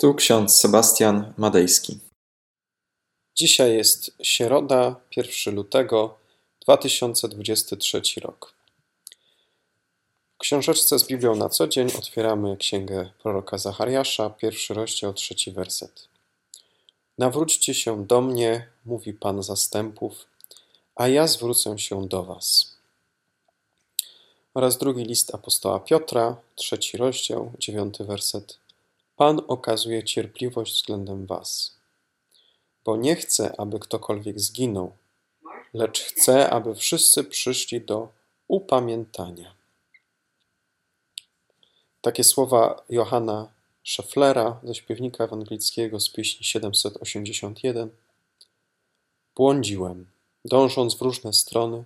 Tu ksiądz Sebastian Madejski. Dzisiaj jest środa, 1 lutego 2023 rok. W książeczce z Biblią na co dzień otwieramy księgę proroka Zachariasza, pierwszy rozdział, trzeci werset. Nawróćcie się do mnie, mówi Pan zastępów, a ja zwrócę się do was. Oraz drugi list apostoła Piotra, trzeci rozdział, dziewiąty werset. Pan okazuje cierpliwość względem was, bo nie chce, aby ktokolwiek zginął, lecz chce, aby wszyscy przyszli do upamiętania. Takie słowa Johanna Schefflera ze śpiewnika ewangelickiego z pieśni 781. Błądziłem, dążąc w różne strony,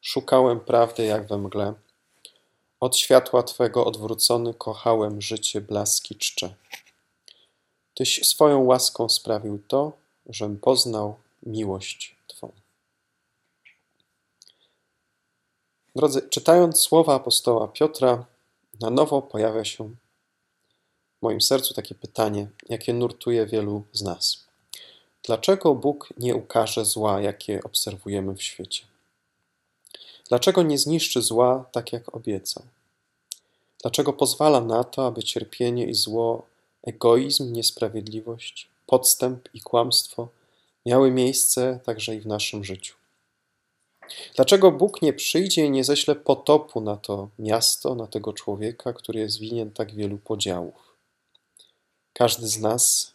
szukałem prawdy jak we mgle, od światła Twego odwrócony kochałem życie blaski czcze. Tyś swoją łaską sprawił to, żem poznał miłość Twą. Drodzy, czytając słowa apostoła Piotra, na nowo pojawia się w moim sercu takie pytanie, jakie nurtuje wielu z nas. Dlaczego Bóg nie ukaże zła, jakie obserwujemy w świecie? Dlaczego nie zniszczy zła tak, jak obiecał? Dlaczego pozwala na to, aby cierpienie i zło, egoizm, niesprawiedliwość, podstęp i kłamstwo miały miejsce także i w naszym życiu? Dlaczego Bóg nie przyjdzie i nie ześle potopu na to miasto, na tego człowieka, który jest winien tak wielu podziałów? Każdy z nas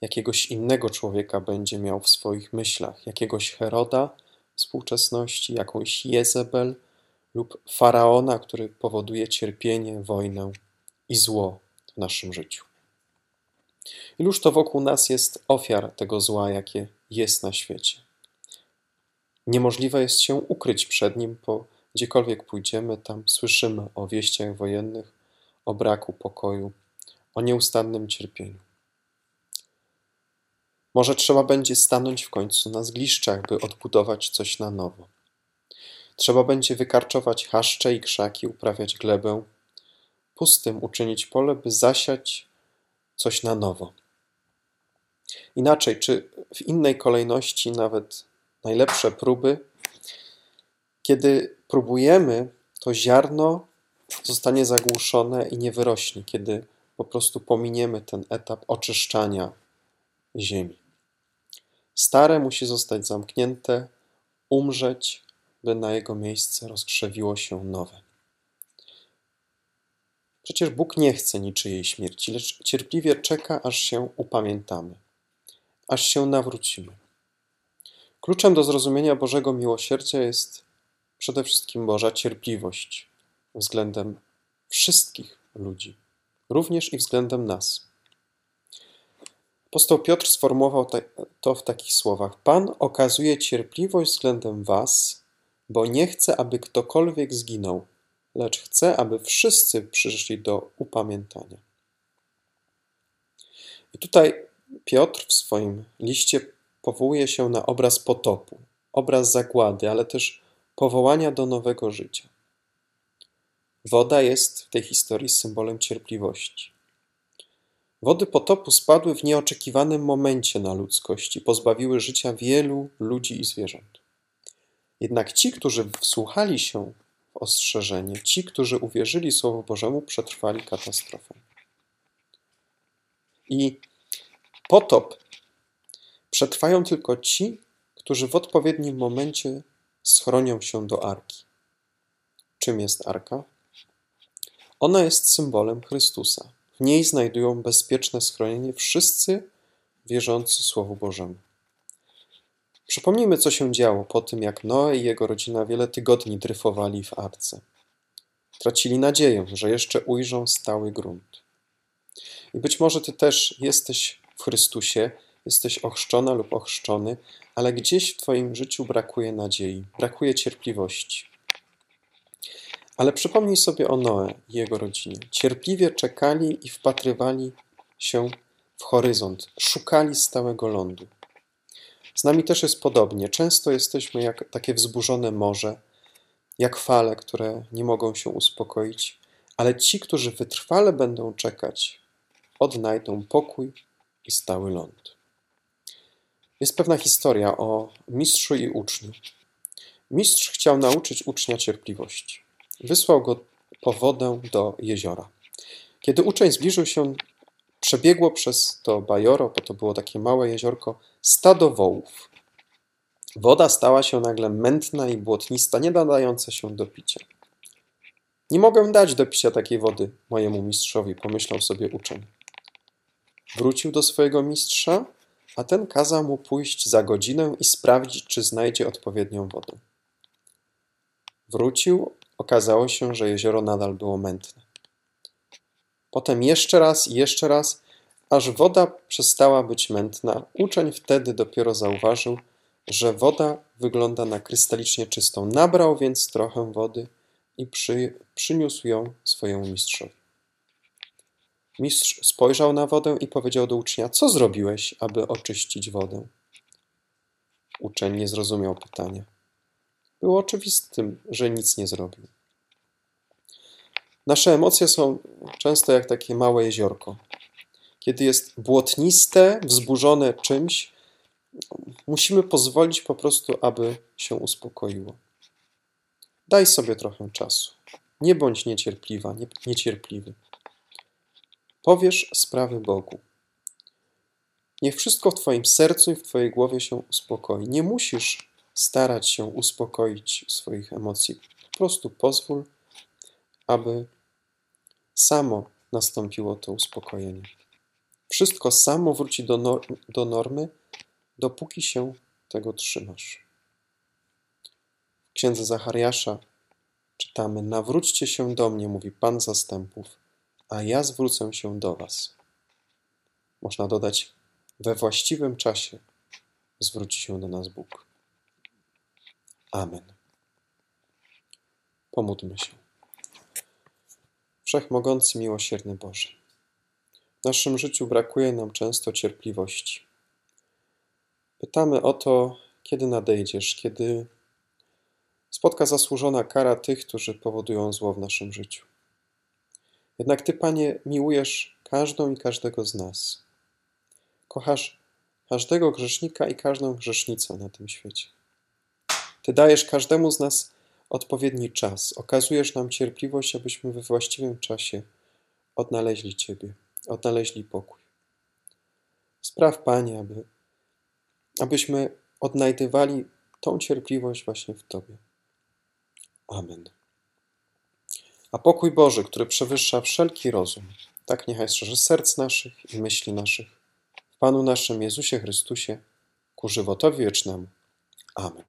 jakiegoś innego człowieka będzie miał w swoich myślach, jakiegoś Heroda współczesności, jakąś Jezebel lub faraona, który powoduje cierpienie, wojnę i zło w naszym życiu. Iluż to wokół nas jest ofiar tego zła, jakie jest na świecie. Niemożliwe jest się ukryć przed nim, bo gdziekolwiek pójdziemy, tam słyszymy o wieściach wojennych, o braku pokoju, o nieustannym cierpieniu. Może trzeba będzie stanąć w końcu na zgliszczach, by odbudować coś na nowo. Trzeba będzie wykarczować chaszcze i krzaki, uprawiać glebę, pustym uczynić pole, by zasiać coś na nowo. Inaczej, czy w innej kolejności, nawet najlepsze próby, kiedy próbujemy, to ziarno zostanie zagłuszone i nie wyrośnie, kiedy po prostu pominiemy ten etap oczyszczania ziemi. Stare musi zostać zamknięte, umrzeć, by na jego miejsce rozkrzewiło się nowe. Przecież Bóg nie chce niczyjej śmierci, lecz cierpliwie czeka, aż się upamiętamy, aż się nawrócimy. Kluczem do zrozumienia Bożego miłosierdzia jest przede wszystkim Boża cierpliwość względem wszystkich ludzi, również i względem nas. Apostoł Piotr sformułował to w takich słowach: Pan okazuje cierpliwość względem Was, bo nie chce, aby ktokolwiek zginął, lecz chce, aby wszyscy przyszli do upamiętania. I tutaj Piotr w swoim liście powołuje się na obraz potopu, obraz zagłady, ale też powołania do nowego życia. Woda jest w tej historii symbolem cierpliwości. Wody potopu spadły w nieoczekiwanym momencie na ludzkość i pozbawiły życia wielu ludzi i zwierząt. Jednak ci, którzy wsłuchali się w ostrzeżenie, ci, którzy uwierzyli Słowu Bożemu, przetrwali katastrofę. I potop przetrwają tylko ci, którzy w odpowiednim momencie schronią się do arki. Czym jest arka? Ona jest symbolem Chrystusa. W niej znajdują bezpieczne schronienie wszyscy wierzący Słowu Bożemu. Przypomnijmy, co się działo po tym, jak Noe i jego rodzina wiele tygodni dryfowali w arce. Tracili nadzieję, że jeszcze ujrzą stały grunt. I być może ty też jesteś w Chrystusie, jesteś ochrzczona lub ochrzczony, ale gdzieś w twoim życiu brakuje nadziei, brakuje cierpliwości. Ale przypomnij sobie o Noe i jego rodzinie. Cierpliwie czekali i wpatrywali się w horyzont, szukali stałego lądu. Z nami też jest podobnie. Często jesteśmy jak takie wzburzone morze, jak fale, które nie mogą się uspokoić, ale ci, którzy wytrwale będą czekać, odnajdą pokój i stały ląd. Jest pewna historia o mistrzu i uczniu. Mistrz chciał nauczyć ucznia cierpliwości. Wysłał go po wodę do jeziora. Kiedy uczeń zbliżył się, przebiegło przez to bajoro, bo to było takie małe jeziorko, stado wołów. Woda stała się nagle mętna i błotnista, nie nadająca się do picia. Nie mogę dać do picia takiej wody mojemu mistrzowi, pomyślał sobie uczeń. Wrócił do swojego mistrza, a ten kazał mu pójść za godzinę i sprawdzić, czy znajdzie odpowiednią wodę. Wrócił, okazało się, że jezioro nadal było mętne. Potem jeszcze raz i jeszcze raz, aż woda przestała być mętna. Uczeń wtedy dopiero zauważył, że woda wygląda na krystalicznie czystą. Nabrał więc trochę wody i przy, przyniósł ją swojemu mistrzowi. Mistrz spojrzał na wodę i powiedział do ucznia: Co zrobiłeś, aby oczyścić wodę? Uczeń nie zrozumiał pytania. Było oczywistym, że nic nie zrobił. Nasze emocje są często jak takie małe jeziorko. Kiedy jest błotniste, wzburzone czymś, musimy pozwolić po prostu, aby się uspokoiło. Daj sobie trochę czasu. Nie bądź niecierpliwa, nie, niecierpliwy. Powiesz sprawy Bogu. Niech wszystko w Twoim sercu i w Twojej głowie się uspokoi. Nie musisz starać się uspokoić swoich emocji. Po prostu pozwól, aby samo nastąpiło to uspokojenie. Wszystko samo wróci do, nor do normy, dopóki się tego trzymasz. W księdze Zachariasza czytamy: Nawróćcie się do mnie, mówi Pan zastępów, a ja zwrócę się do Was. Można dodać: we właściwym czasie zwróci się do nas Bóg. Amen. Pomódlmy się. Wszechmogący, miłosierny Boże. W naszym życiu brakuje nam często cierpliwości. Pytamy o to, kiedy nadejdziesz, kiedy spotka zasłużona kara tych, którzy powodują zło w naszym życiu. Jednak Ty, Panie, miłujesz każdą i każdego z nas. Kochasz każdego grzesznika i każdą grzesznicę na tym świecie. Ty dajesz każdemu z nas odpowiedni czas, okazujesz nam cierpliwość, abyśmy we właściwym czasie odnaleźli Ciebie, odnaleźli pokój. Spraw, Panie, aby, abyśmy odnajdywali tą cierpliwość właśnie w Tobie. Amen. A pokój Boży, który przewyższa wszelki rozum, tak niechaj strzeże serc naszych i myśli naszych w Panu naszym Jezusie Chrystusie ku żywotowi wiecznemu. Amen.